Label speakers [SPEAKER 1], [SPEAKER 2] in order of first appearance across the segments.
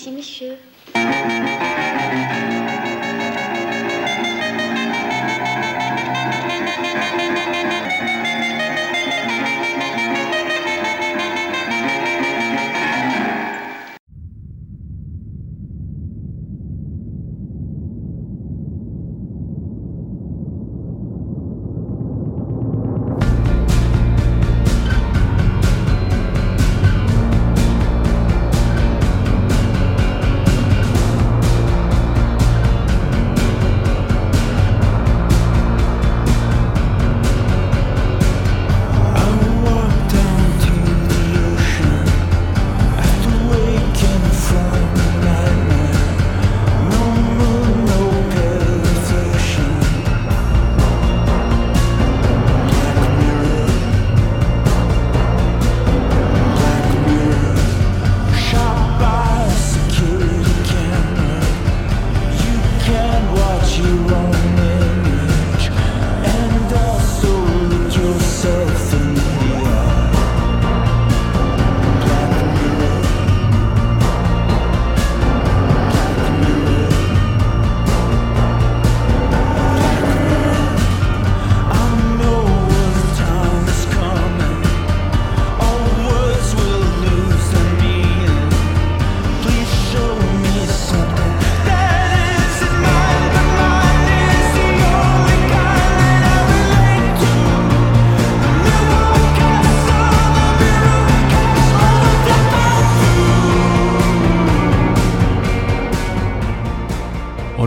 [SPEAKER 1] merci, monsieur. Thank you.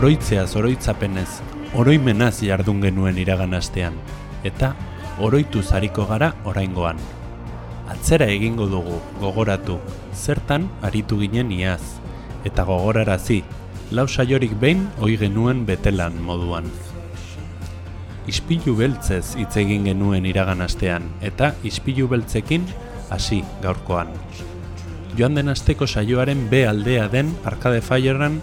[SPEAKER 2] Oroitzeaz oroitzapenez, oroimenaz jardun genuen iragan astean, eta oroitu zariko gara oraingoan. Atzera egingo dugu, gogoratu, zertan aritu ginen iaz, eta gogorarazi, lau saiorik behin oi genuen betelan moduan. Ispilu beltzez hitz egin genuen iragan astean, eta ispilu beltzekin hasi gaurkoan. Joan den asteko saioaren B aldea den Arcade Firean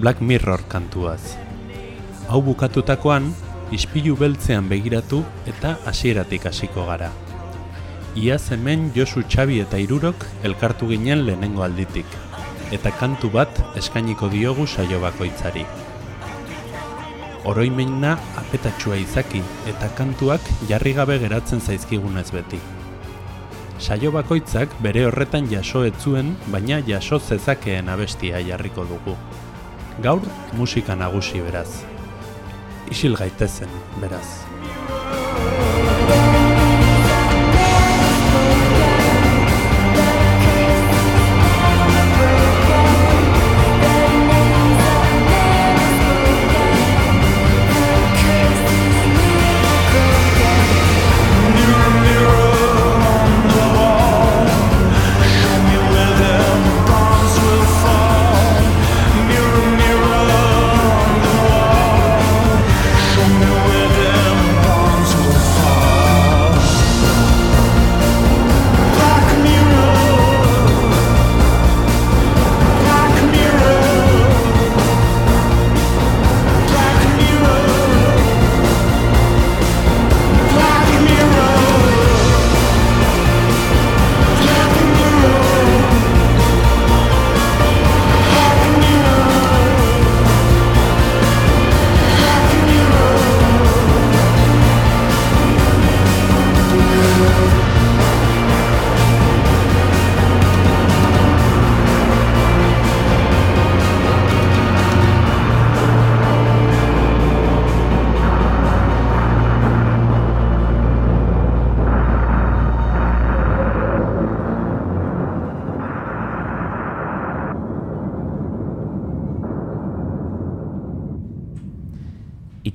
[SPEAKER 2] Black Mirror kantuaz. Hau bukatutakoan, ispilu beltzean begiratu eta hasieratik hasiko gara. Iaz hemen Josu Txabi eta Irurok elkartu ginen lehenengo alditik, eta kantu bat eskainiko diogu saio bakoitzari. Oroimena apetatxua izaki eta kantuak jarri gabe geratzen zaizkigunez beti. Saio bakoitzak bere horretan jaso etzuen, baina jaso zezakeen abestia jarriko dugu. Gaur musika nagusi beraz. Isil gaitezen beraz.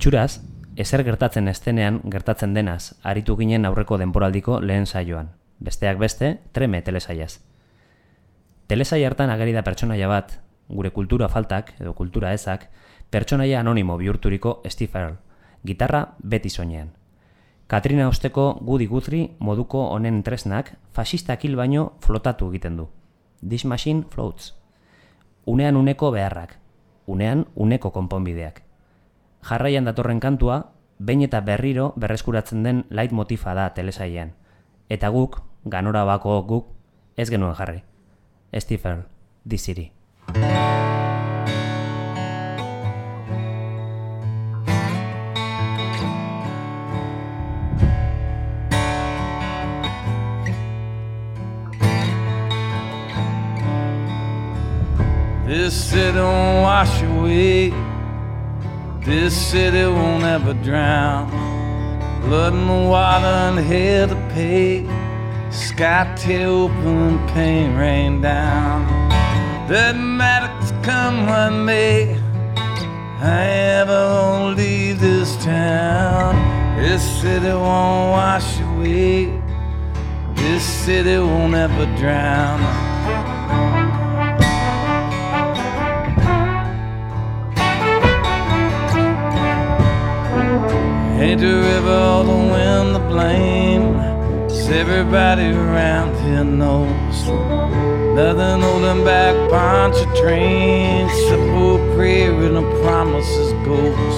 [SPEAKER 3] Itxuraz, ezer gertatzen estenean gertatzen denaz, aritu ginen aurreko denporaldiko lehen saioan. Besteak beste, treme telesaiaz. Telesai hartan ageri da pertsonaia bat, gure kultura faltak edo kultura ezak, pertsonaia anonimo bihurturiko Steve gitarra beti soinean. Katrina osteko gudi gutri moduko honen tresnak fasistak hil baino flotatu egiten du. This machine floats. Unean uneko beharrak, unean uneko konponbideak jarraian datorren kantua, behin eta berriro berreskuratzen den light motifa da telesaien. Eta guk, ganora bako guk, ez genuen jarri. Stephen, diziri. This
[SPEAKER 4] city don't wash away This city won't ever drown. Blood in the water and hell to pay. Sky tear open, pain rain down. Doesn't matter, come what may. I ever won't leave this town. This city won't wash away. This city won't ever drown. Ain't the river or the wind to blame? Cause everybody around here knows nothing holding back bunch of trains. Simple prayer and the promises goes.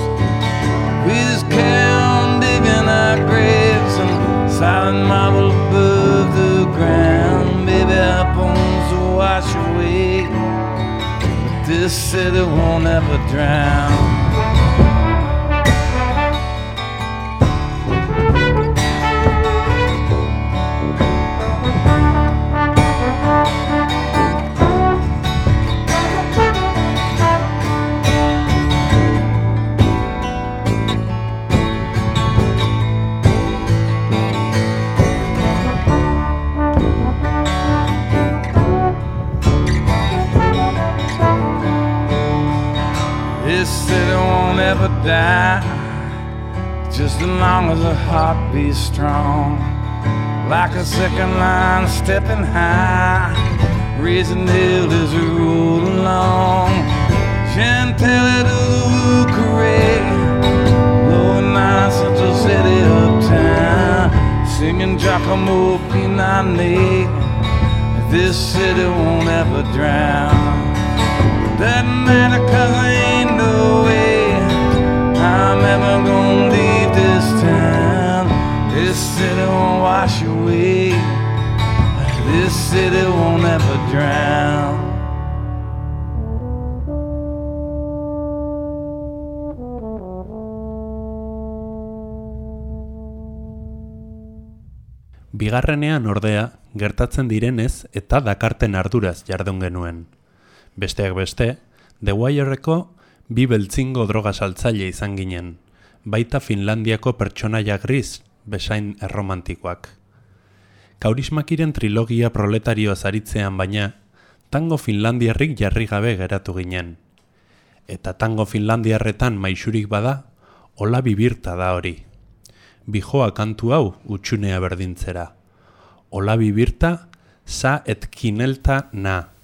[SPEAKER 4] We just carry on digging our graves and silent marble above the ground. Maybe our bones will wash away, but this city won't ever drown. City won't ever die, just as long as the heart beats strong. Like a second line stepping high, raising hill as we roll along. Chantilly to the Carré, low nine Central City uptown, singing Giacomo Pinani. This city won't ever drown. Doesn't matter cause I I'm ever gonna leave this town. This city won't wash away This city won't ever drown.
[SPEAKER 2] Bigarrenean ordea, gertatzen direnez eta dakarten arduraz jardun genuen. Besteak beste, The Wireko bi beltzingo droga saltzaile izan ginen, baita Finlandiako pertsonaia gris besain erromantikoak. Kaurismakiren trilogia proletario zaritzean baina, tango finlandiarrik jarri gabe geratu ginen. Eta tango finlandiarretan maixurik bada, hola bibirta da hori. Bijoa kantu hau utxunea berdintzera. Hola bibirta, sa et kinelta na.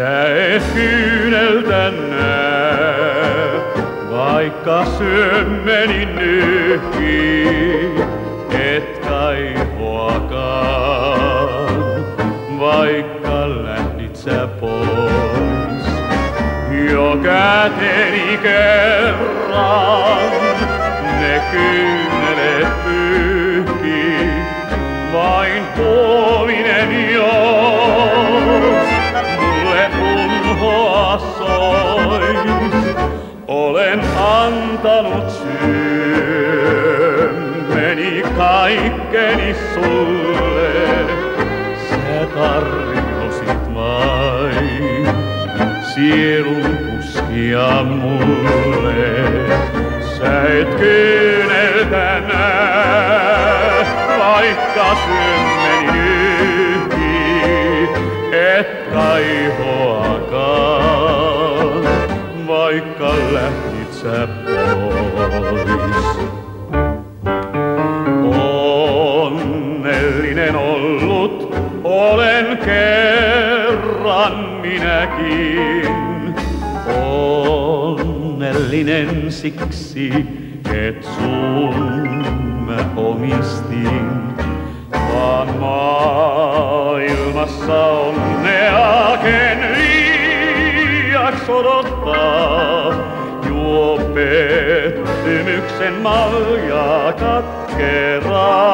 [SPEAKER 5] Sä et kyyneltä näe, vaikka syömmeni nyhkii, et kaihoakaan, vaikka lähdit sä pois. Jo käteni kerran, ne kyynelet pyyhkii, vain puolinen antanut syömeni kaikkeni sulle, sä tarjosit vain sielun puskia mulle. Sä et kyyneltä näe, vaikka syömeni nyhkii, et kaihoakaan, vaikka lähdit sä pois. Onnellinen ollut olen kerran minäkin. Onnellinen siksi, et sun mä omistin. Vaan maailmassa onnea, ken liiaks odottaa hymyksen malja katkeraa.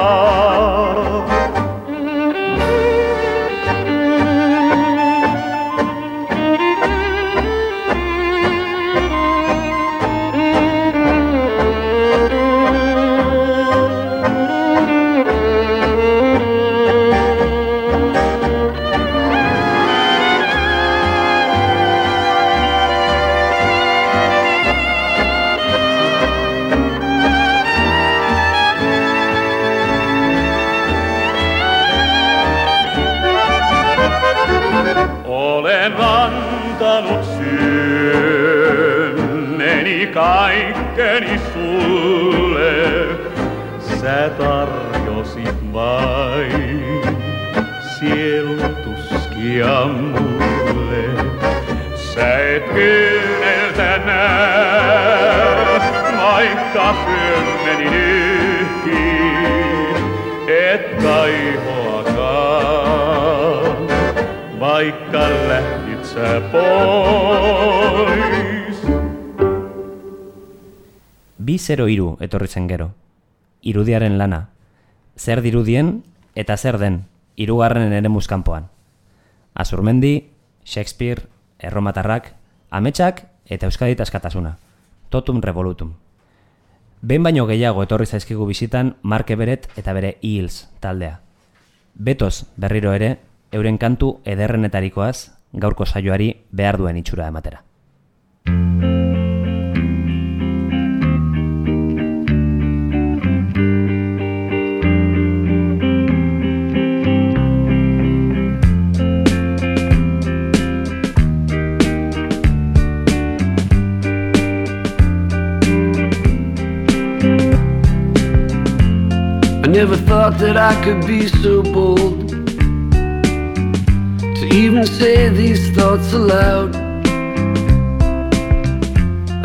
[SPEAKER 3] iru etorri zen gero. Irudiaren lana. Zer dirudien eta zer den, irugarren ere muskampoan. Azurmendi, Shakespeare, Erromatarrak, Ametsak eta Euskadit askatasuna. Totum revolutum. Behin baino gehiago etorri zaizkigu bizitan Marke Beret eta bere Eels taldea. Betoz, berriro ere, euren kantu ederrenetarikoaz gaurko saioari behar duen itxura ematera.
[SPEAKER 6] Never thought that I could be so bold to even say these thoughts aloud.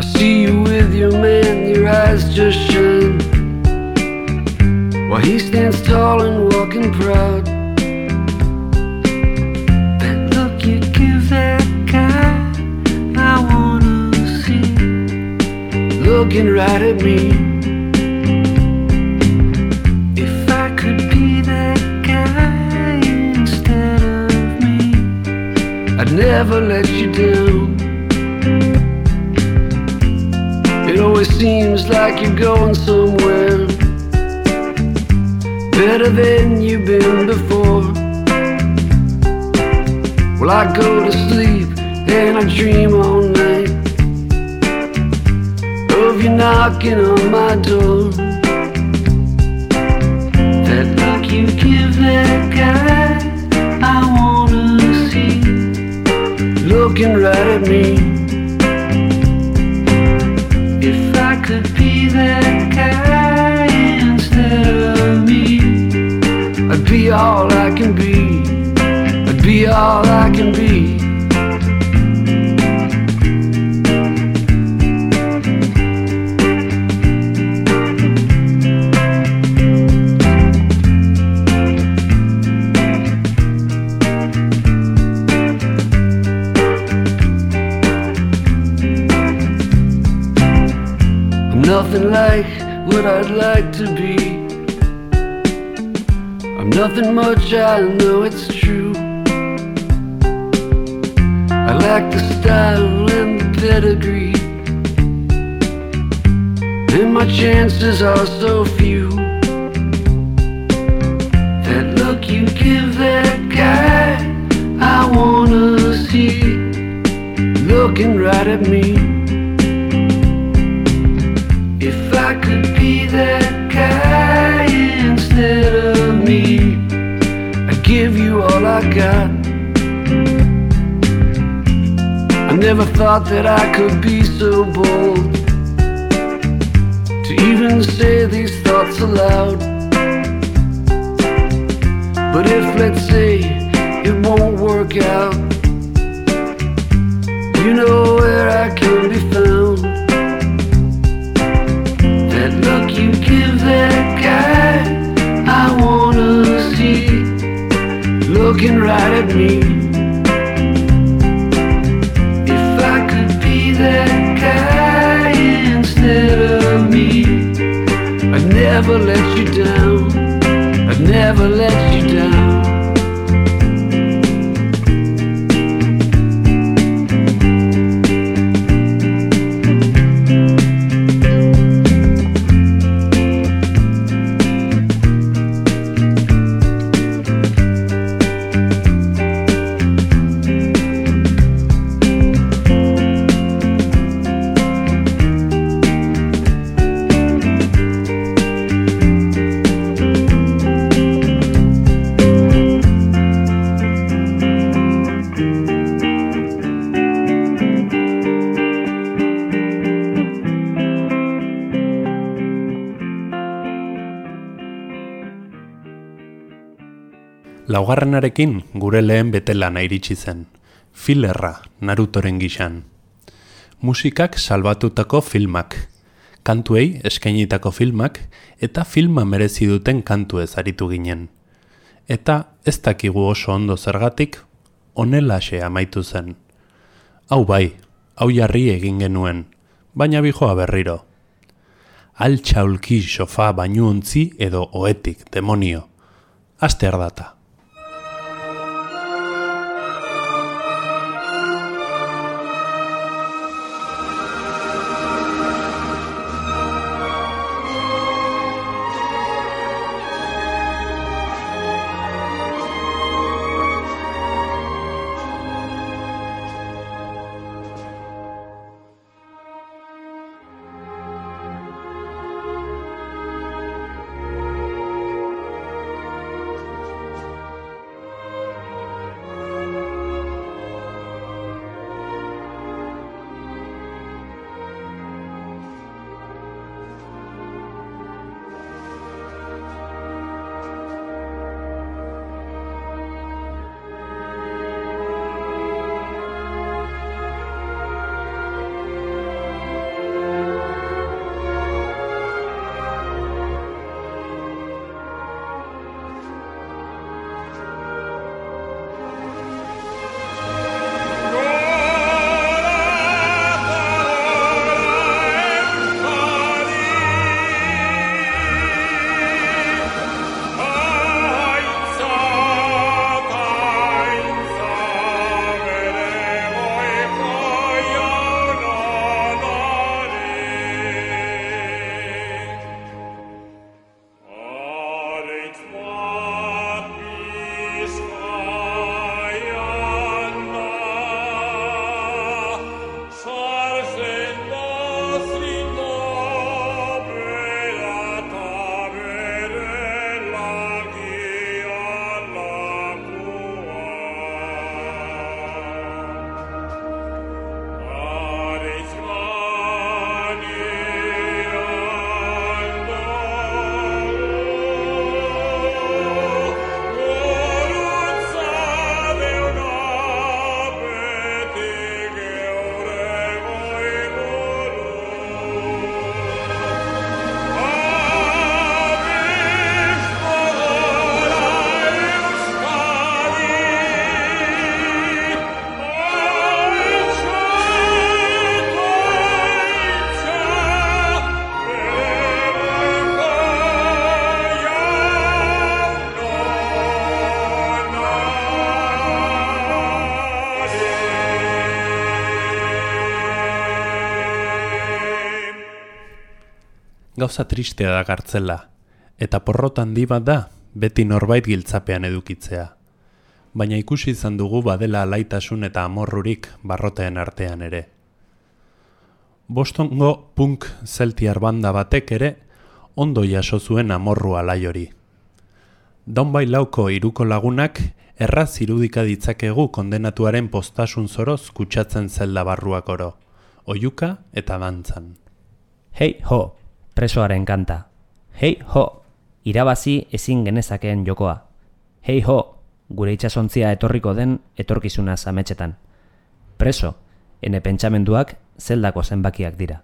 [SPEAKER 6] I see you with your man, your eyes just shine while he stands tall and walking proud. Look you give that guy, I wanna see, looking right at me. Never let you down. It always seems like you're going somewhere better than you've been before. Well, I go to sleep and I dream all night of you knocking on my door. That look you give that guy, looking right at me. If I could be that guy instead of me, I'd be all I can be. I'd be all I can be. Nothing like what I'd like to be. I'm nothing much, I know it's true. I lack the style and the pedigree. And my chances are so few. That look you give that guy, I wanna see. Looking right at me. Thought that I could be so bold to even say these thoughts aloud. But if, let's say, it won't work out, you know where I can be found. That look you give that guy, I wanna see, looking right at me. Never let you down. I'd never let you
[SPEAKER 2] Laugarrenarekin gure lehen betelana iritsi zen. Filerra, Narutoren gixan. Musikak salbatutako filmak. Kantuei eskainitako filmak eta filma merezi duten kantuez aritu ginen. Eta ez dakigu oso ondo zergatik, onelaxe amaitu zen. Hau bai, hau jarri egin genuen, baina bijoa berriro. Altxaulki sofa bainuontzi edo oetik, demonio. Aste ardata. Gauza tristea da gartzela, eta porrotan handi bat da beti norbait giltzapean edukitzea. Baina ikusi izan dugu badela alaitasun eta amorrurik barroteen artean ere. Bostongo punk zeltiar banda batek ere ondo jaso zuen amorru alai hori. Donbai lauko iruko lagunak erraz irudika ditzakegu kondenatuaren postasun zoroz kutsatzen zelda barruak oro, oiuka eta dantzan.
[SPEAKER 3] Hei ho, presoaren kanta. Hei ho, irabazi ezin genezakeen jokoa. Hei ho, gure itxasontzia etorriko den etorkizuna zametxetan. Preso, ene pentsamenduak zeldako zenbakiak dira.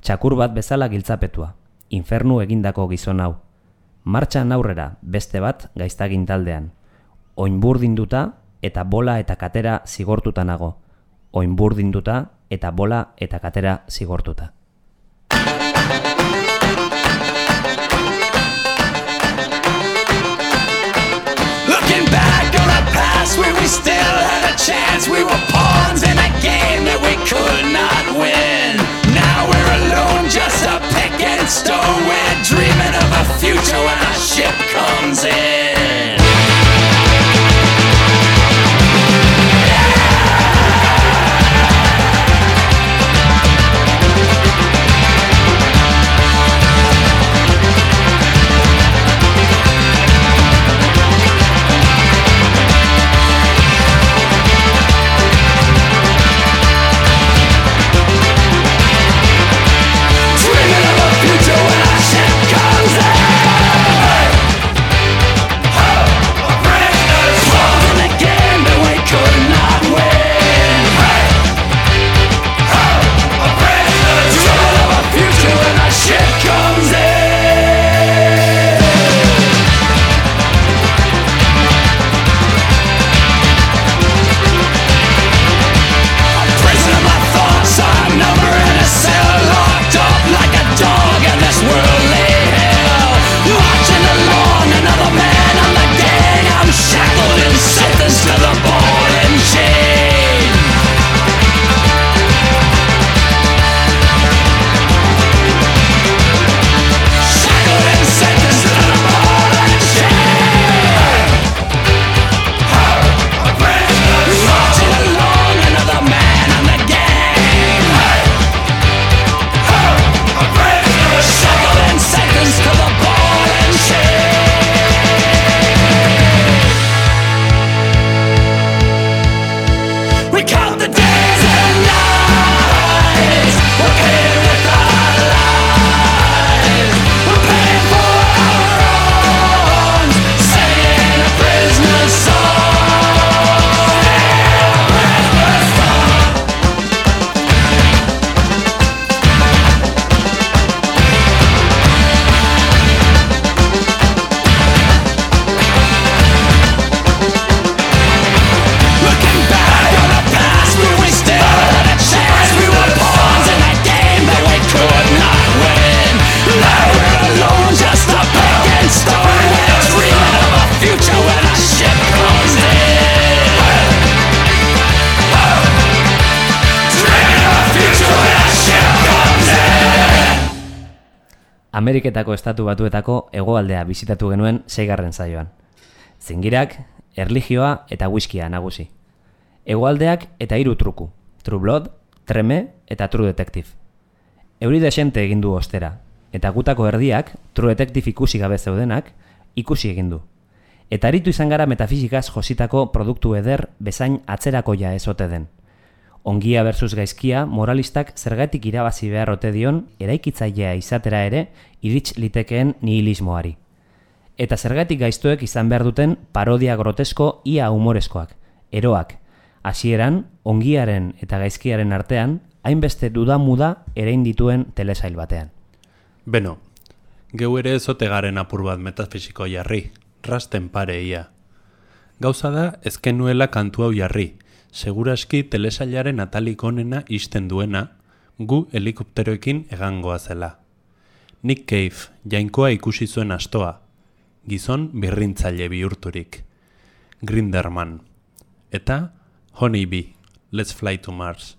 [SPEAKER 3] Txakur bat bezala giltzapetua, infernu egindako gizon hau. Martxan aurrera beste bat gaiztagin taldean. Oinburdinduta eta bola eta katera zigortuta nago. Oinburdinduta eta bola eta katera zigortuta.
[SPEAKER 7] Looking back on a past where we still had a chance. We were pawns in a game that we could not win. Now we're alone, just a pick and stone. We're dreaming of a future when our ship comes in. Dreaming of a future when our ship comes in.
[SPEAKER 3] Ameriketako estatu batuetako hegoaldea bizitatu genuen seigarren zaioan. Zingirak, erligioa eta whiskia nagusi. Hegoaldeak eta hiru truku. True Blood, Treme eta True Detective. Euri desente egin du ostera, eta gutako erdiak, True Detective ikusi gabe zeudenak, ikusi egin du. Eta aritu izan gara metafizikaz jositako produktu eder bezain atzerakoia ez ote den. Ongia versus gaizkia, moralistak zergatik irabazi behar ote dion, eraikitzailea izatera ere, irits litekeen nihilismoari. Eta zergatik gaiztuek izan behar duten parodia grotesko ia humoreskoak, eroak. Hasieran, ongiaren eta gaizkiaren artean, hainbeste dudamuda erein dituen telesail batean.
[SPEAKER 8] Beno, geu ere ezote garen apur bat metafisiko jarri, rasten pare ia. Gauza da, ezken nuela kantu hau jarri, seguraski telesailaren atalik onena isten duena, gu helikopteroekin egangoa zela. Nick Cave, jainkoa ikusi zuen astoa, gizon birrintzaile bihurturik. Grinderman. Eta Honeybee, Let's Fly to Mars.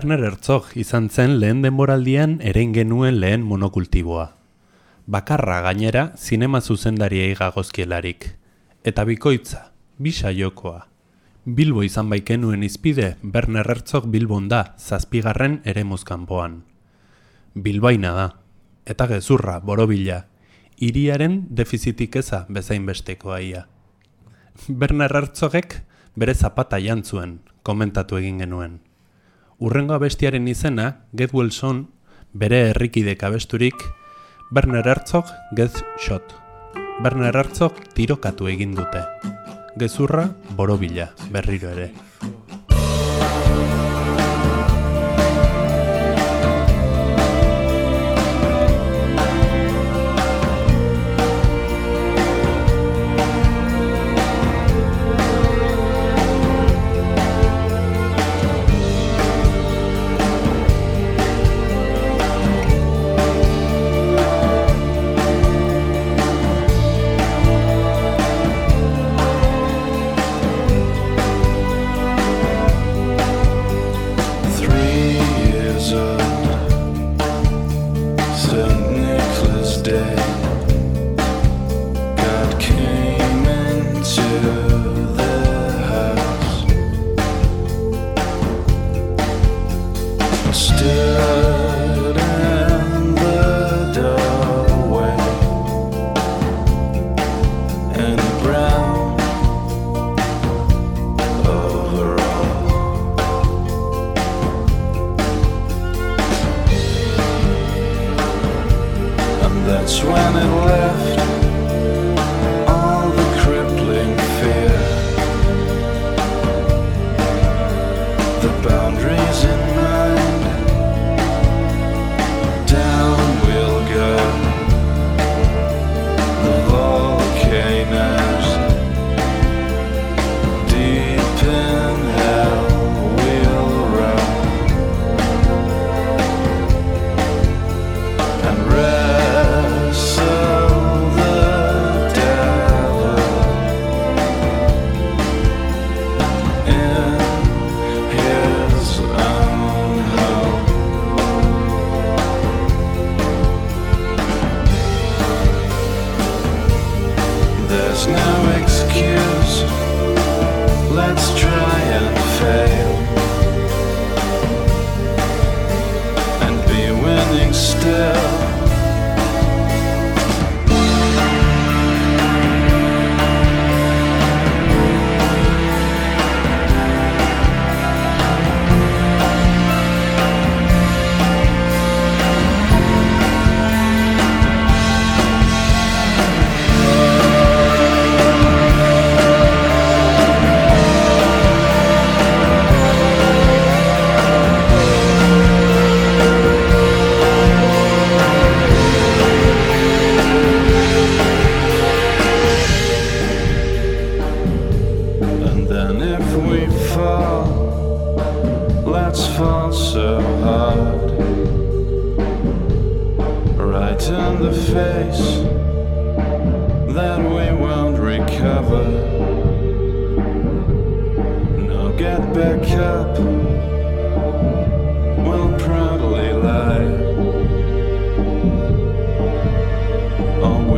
[SPEAKER 8] Werner Herzog izan zen lehen denboraldian erein genuen lehen monokultiboa. Bakarra gainera zinema zuzendariei gagozkielarik. Eta bikoitza, bisa jokoa. Bilbo izan baikenuen izpide, Werner Herzog Bilbon da, zazpigarren ere kanpoan. Bilbaina da, eta gezurra, borobila, hiriaren defizitik eza bezain bestekoa ia. Werner Herzogek bere zapata jantzuen, komentatu egin genuen.
[SPEAKER 9] Urrengo abestiaren izena, Get Well Son, bere herrikidek abesturik, Werner Herzog Get Shot. Werner Herzog tirokatu egin dute. Gezurra, borobila, berriro ere.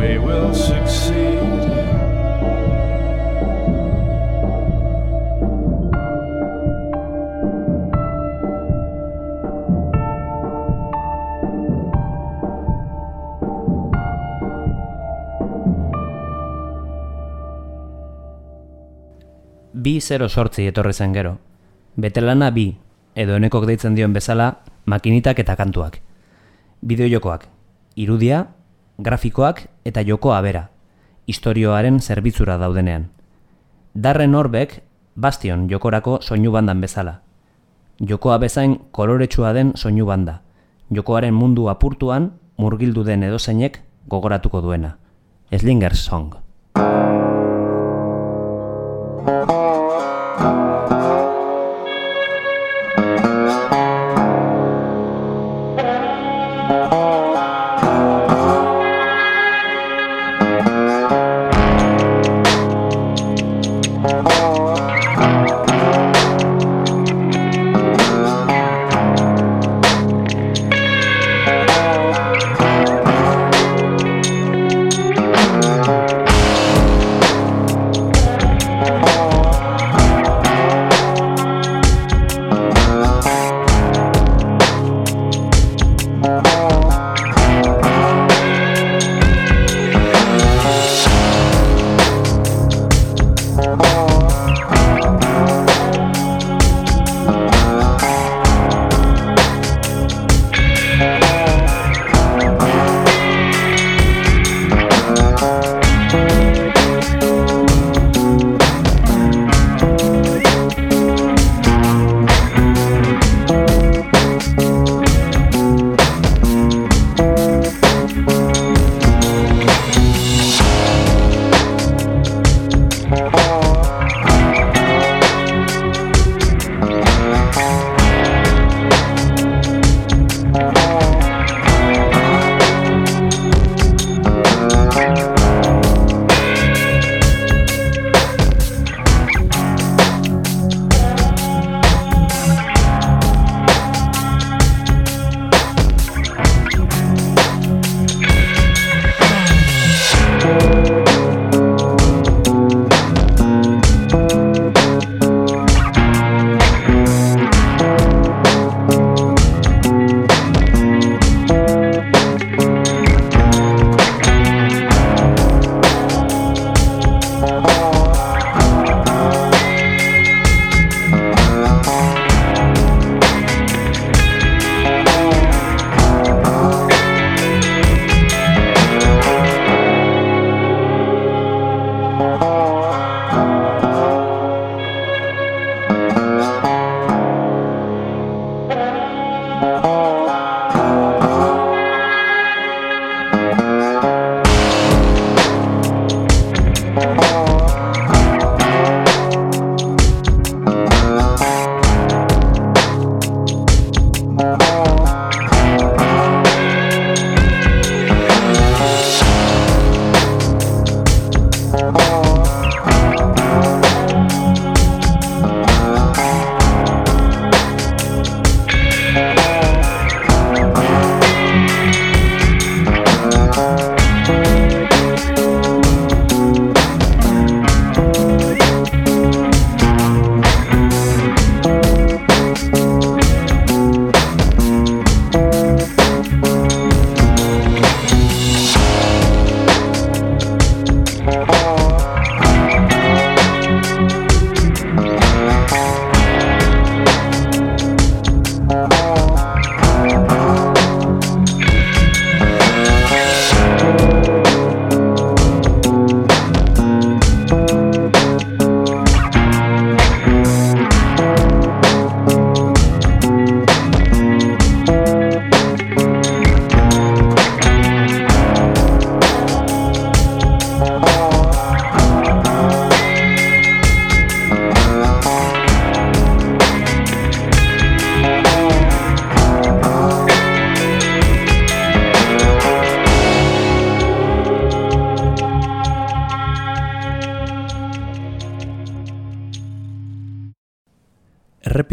[SPEAKER 10] We will succeed.
[SPEAKER 3] Bi 0 sortzi etorri zen gero. Betelana bi, edo enekok deitzen dion bezala, makinitak eta kantuak. Bideojokoak, irudia, grafikoak eta jokoa bera, istorioaren zerbitzura daudenean. Darren Orbek, Bastion jokorako soinu bandan bezala. Jokoa bezain koloretsua den soinu banda. Jokoaren mundu apurtuan, murgildu den edozeinek gogoratuko duena. Slingers Song.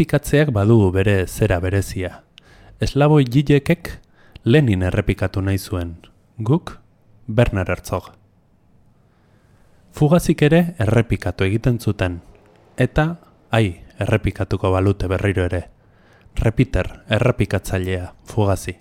[SPEAKER 2] Errepikatzeak badu bere zera berezia. Eslavoi Gilekek Lenin errepikatu nahi zuen. Guk Bernard Herzog. Fugazik ere errepikatu egiten zuten. Eta, ai, errepikatuko balute berriro ere. Repeater, errepikatzailea, fugazi.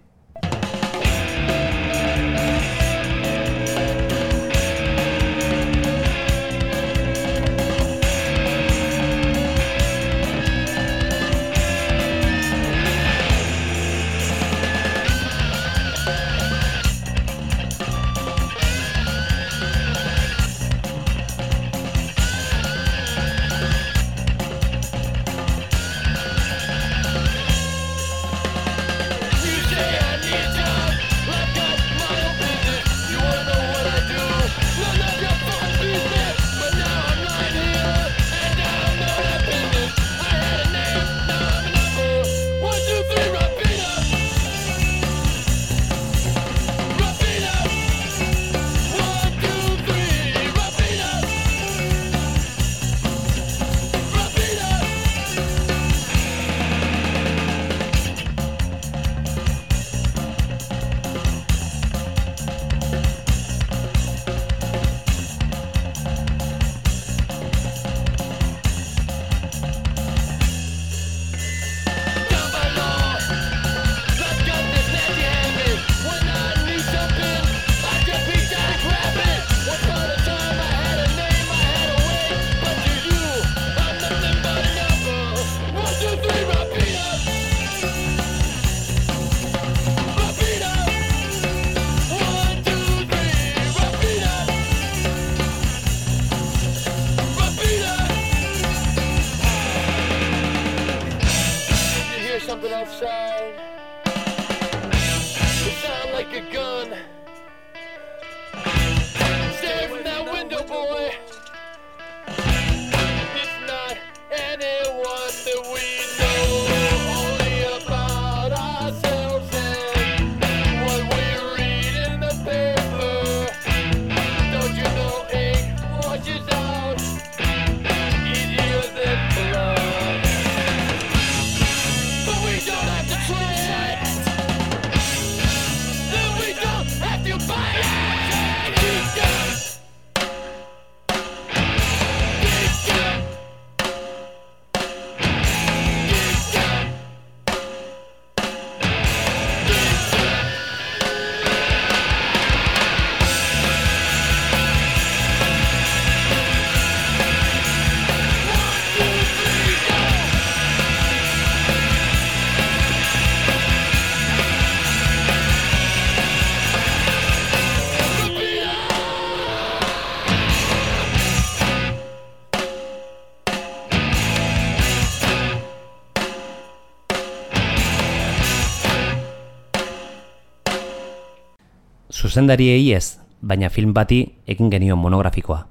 [SPEAKER 3] Zuzendariei ez, baina film bati egin genio monografikoa.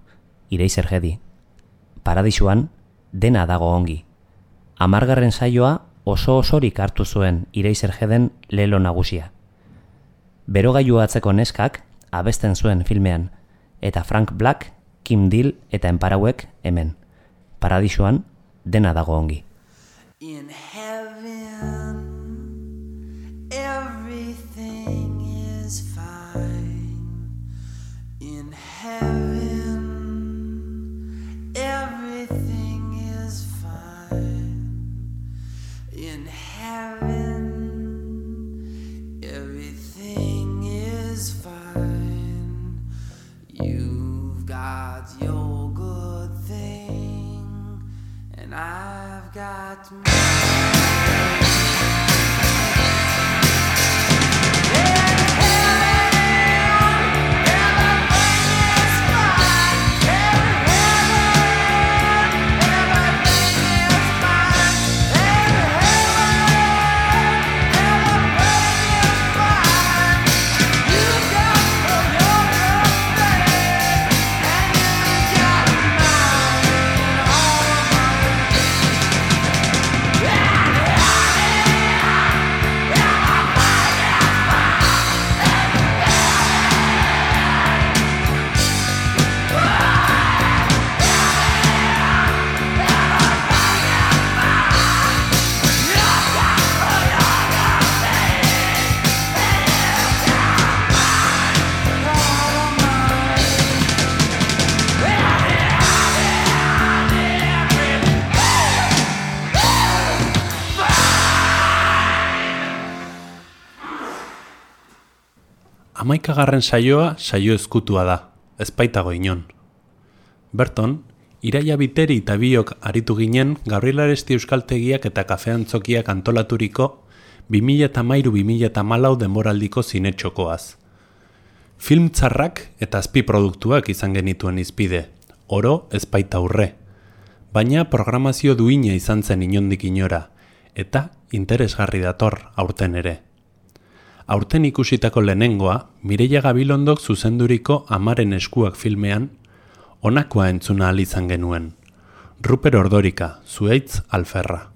[SPEAKER 3] Ireizer jedi. Paradisuan, dena dago ongi. Amargarren saioa oso osorik hartu zuen Ireizer jeden lelo nagusia. Berogailu atzeko neskak abesten zuen filmean, eta Frank Black, Kim Deal eta Enparauek hemen. Paradisuan, dena dago ongi.
[SPEAKER 11] In heaven, everything
[SPEAKER 2] Amaikagarren saioa saio ezkutua da, ez baitago inon. Berton, Iraia Biteri eta biok aritu ginen Gabriel Aresti Euskaltegiak eta Kafean Tzokiak antolaturiko 2013-2014 denboraldiko zinetxokoaz. Film txarrak eta azpi izan genituen izpide, oro ez baita urre. Baina programazio duina izan zen inondik inora, eta interesgarri dator aurten ere. Aurten ikusitako lehenengoa, Mireia Gabilondok zuzenduriko Amaren eskuak filmean, honakoa entzuna ahal izan genuen. Ruper Ordorika, zueitz alferra.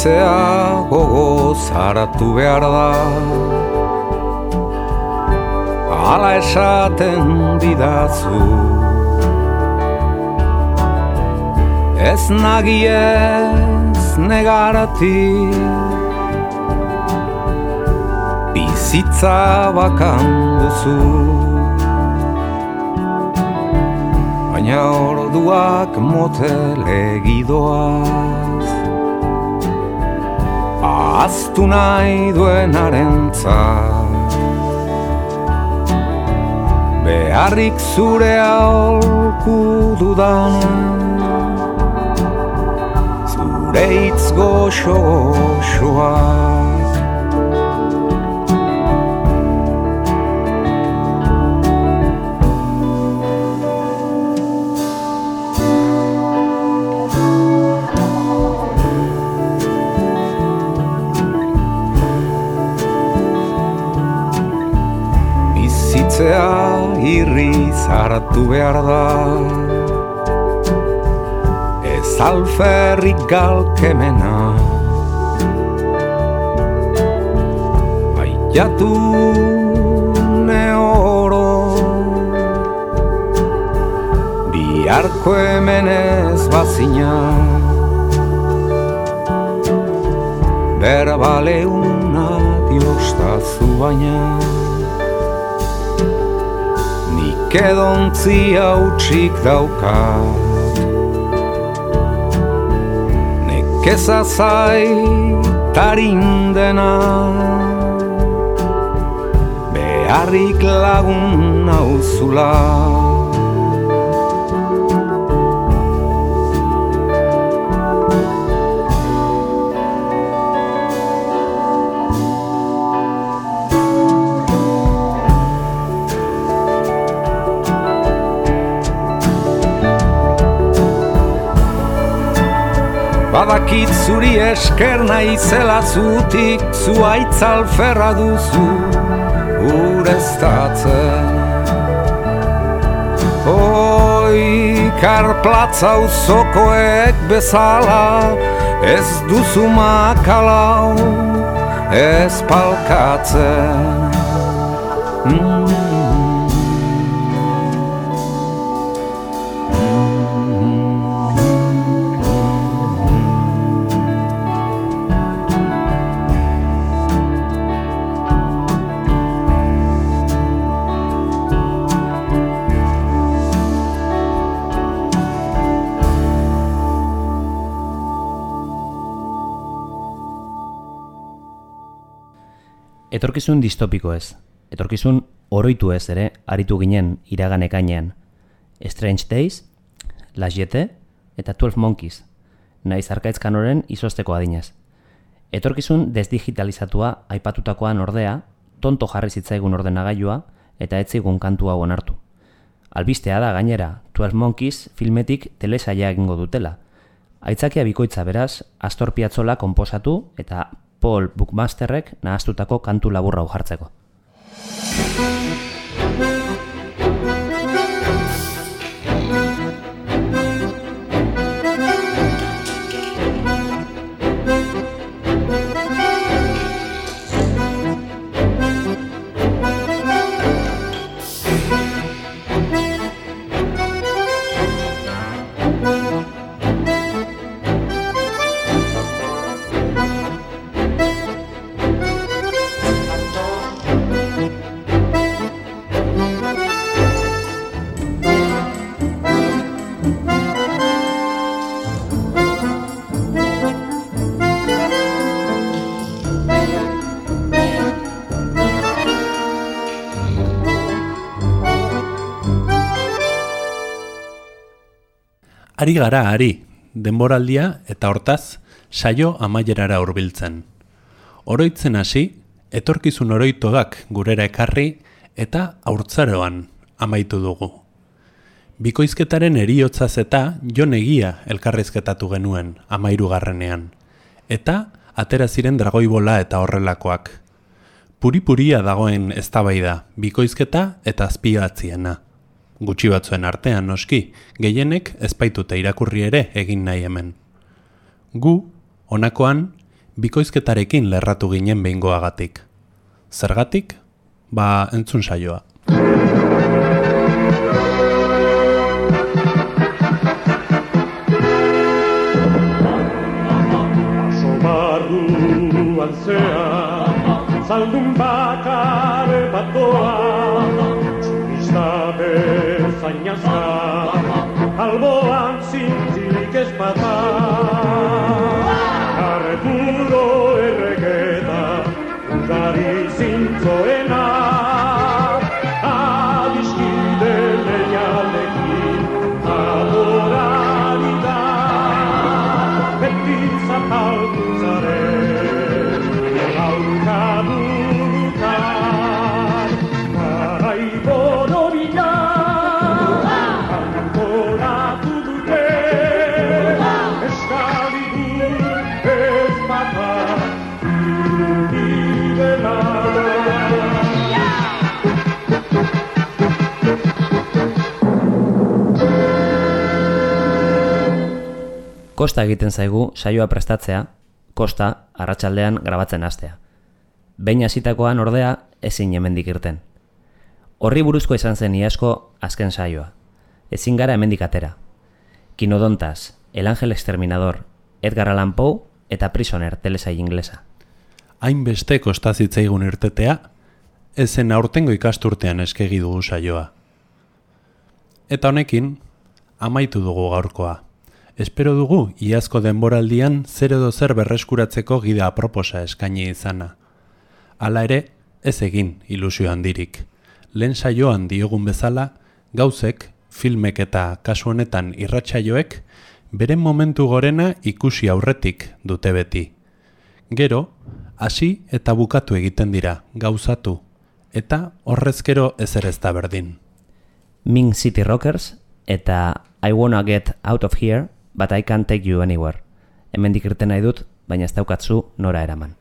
[SPEAKER 12] Bizitzea gogo zaratu behar da. Hala esaten didazu. Ez nagiez negarati. Bizitza bakan duzu. Baina orduak motel egidoaz Aztu nahi duenaren Beharrik zure aholku dudana Zure hitz goxo goxoak zaratu behar da. Ez alferrik galkemena. Aiatu ne oro. Biharko hemen ez bazina. Berbale una diostazu baina Nik edontzi hautsik daukat. Nekeza zaitaren Beharrik lagun nauzula Badakit zuri esker naizela zutik Zuaitz alferra duzu ureztatzen Oi, karplatza uzokoek bezala Ez duzu makalau ez palkatzen Mm.
[SPEAKER 3] Etorkizun distopiko ez. Etorkizun oroitu ez ere, aritu ginen iragan ekainean. Strange Days, Las Jete eta 12 Monkeys, naiz arkaitzkan horren izosteko adinez. Etorkizun desdigitalizatua aipatutakoan ordea, tonto jarri zitzaigun ordenagailua eta ez zigun kantu hau onartu. Albistea da gainera, 12 Monkeys filmetik telesaia egingo dutela. Aitzakia bikoitza beraz, Astor Piazzolla konposatu eta Paul Bookmasterrek nahastutako kantu laburra hau jartzeko.
[SPEAKER 2] Ari gara ari, denboraldia eta hortaz saio amaierara hurbiltzen. Oroitzen hasi, etorkizun oroitogak gurera ekarri eta haurtzaroan amaitu dugu. Bikoizketaren eriotzaz eta jon egia elkarrizketatu genuen amairu garrenean. Eta atera ziren dragoibola eta horrelakoak. Puripuria dagoen eztabaida, bikoizketa eta azpiatziena. Gutxi batzuen artean noski, gehienek ezpaitute irakurri ere egin nahi hemen. Gu, honakoan, bikoizketarekin lerratu ginen behingoagatik. Zergatik? Ba, entzun saioa.
[SPEAKER 13] Zaldun bakar bat doa, 녀석
[SPEAKER 3] Kosta egiten zaigu saioa prestatzea, kosta arratsaldean grabatzen hastea. Behin hasitakoan ordea ezin hemendik irten. Horri buruzko izan zen iasko azken saioa. Ezin gara hemendik atera. Kinodontas, El Ángel Exterminador, Edgar Allan Poe eta Prisoner telesai inglesa.
[SPEAKER 2] Hainbeste kostazitzaigun irtetea, ezen aurtengo ikasturtean eskegi dugu saioa. Eta honekin, amaitu dugu gaurkoa. Espero dugu, iazko denboraldian zer edo zer berreskuratzeko gida aproposa eskaini izana. Hala ere, ez egin ilusio handirik. Lehen saioan diogun bezala, gauzek, filmek eta kasu honetan irratsaioek, beren momentu gorena ikusi aurretik dute beti. Gero, hasi eta bukatu egiten dira, gauzatu, eta horrezkero ezer ez da berdin.
[SPEAKER 3] Ming City Rockers eta I Wanna Get Out of Here, but I can't take you anywhere.
[SPEAKER 14] Hemendik irten nahi dut, baina ez daukatzu nora eraman.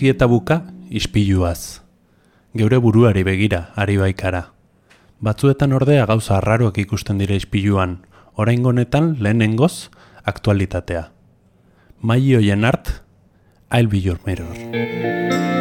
[SPEAKER 2] hasi eta buka ispiluaz. Geure buruari begira, ari baikara. Batzuetan ordea gauza arraroak ikusten dire ispiluan, orain honetan lehenengoz aktualitatea. Mai hoien art, I'll be your mirror.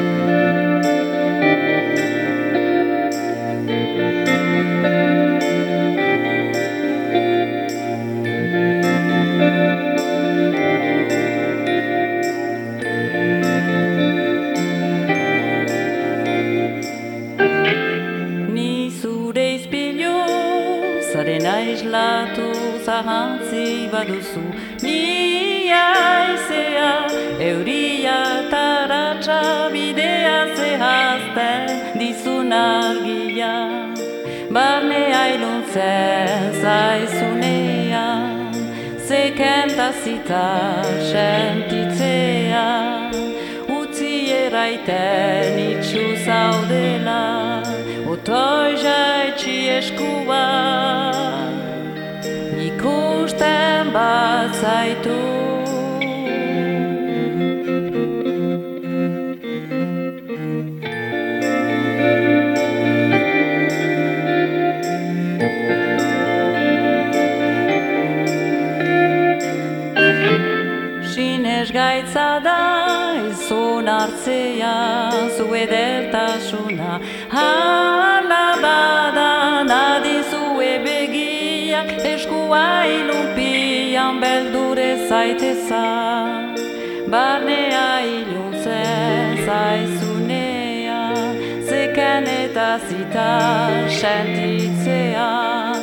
[SPEAKER 15] jantzi baduzu Nia ezea euria taratza bidea zehazten dizun argia Barne ailuntzen zaizunea Zekentazita sentitzea Utzi eraiten itxu zaudela Otoi jaitxi eskubat irten bat zaitu. Sinez gaitza da izun hartzea zu edertasun sentitzean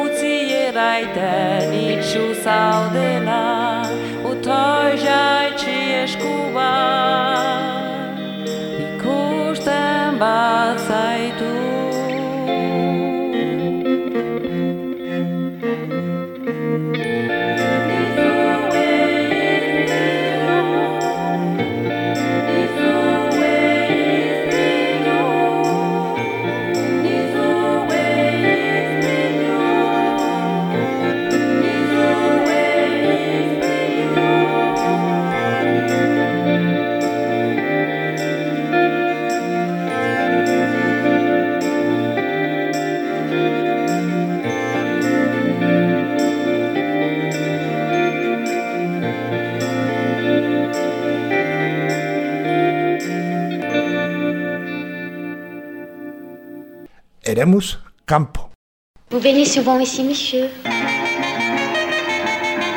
[SPEAKER 15] utzi eraiten itxu
[SPEAKER 16] zaude
[SPEAKER 17] Vous venez souvent ici, monsieur?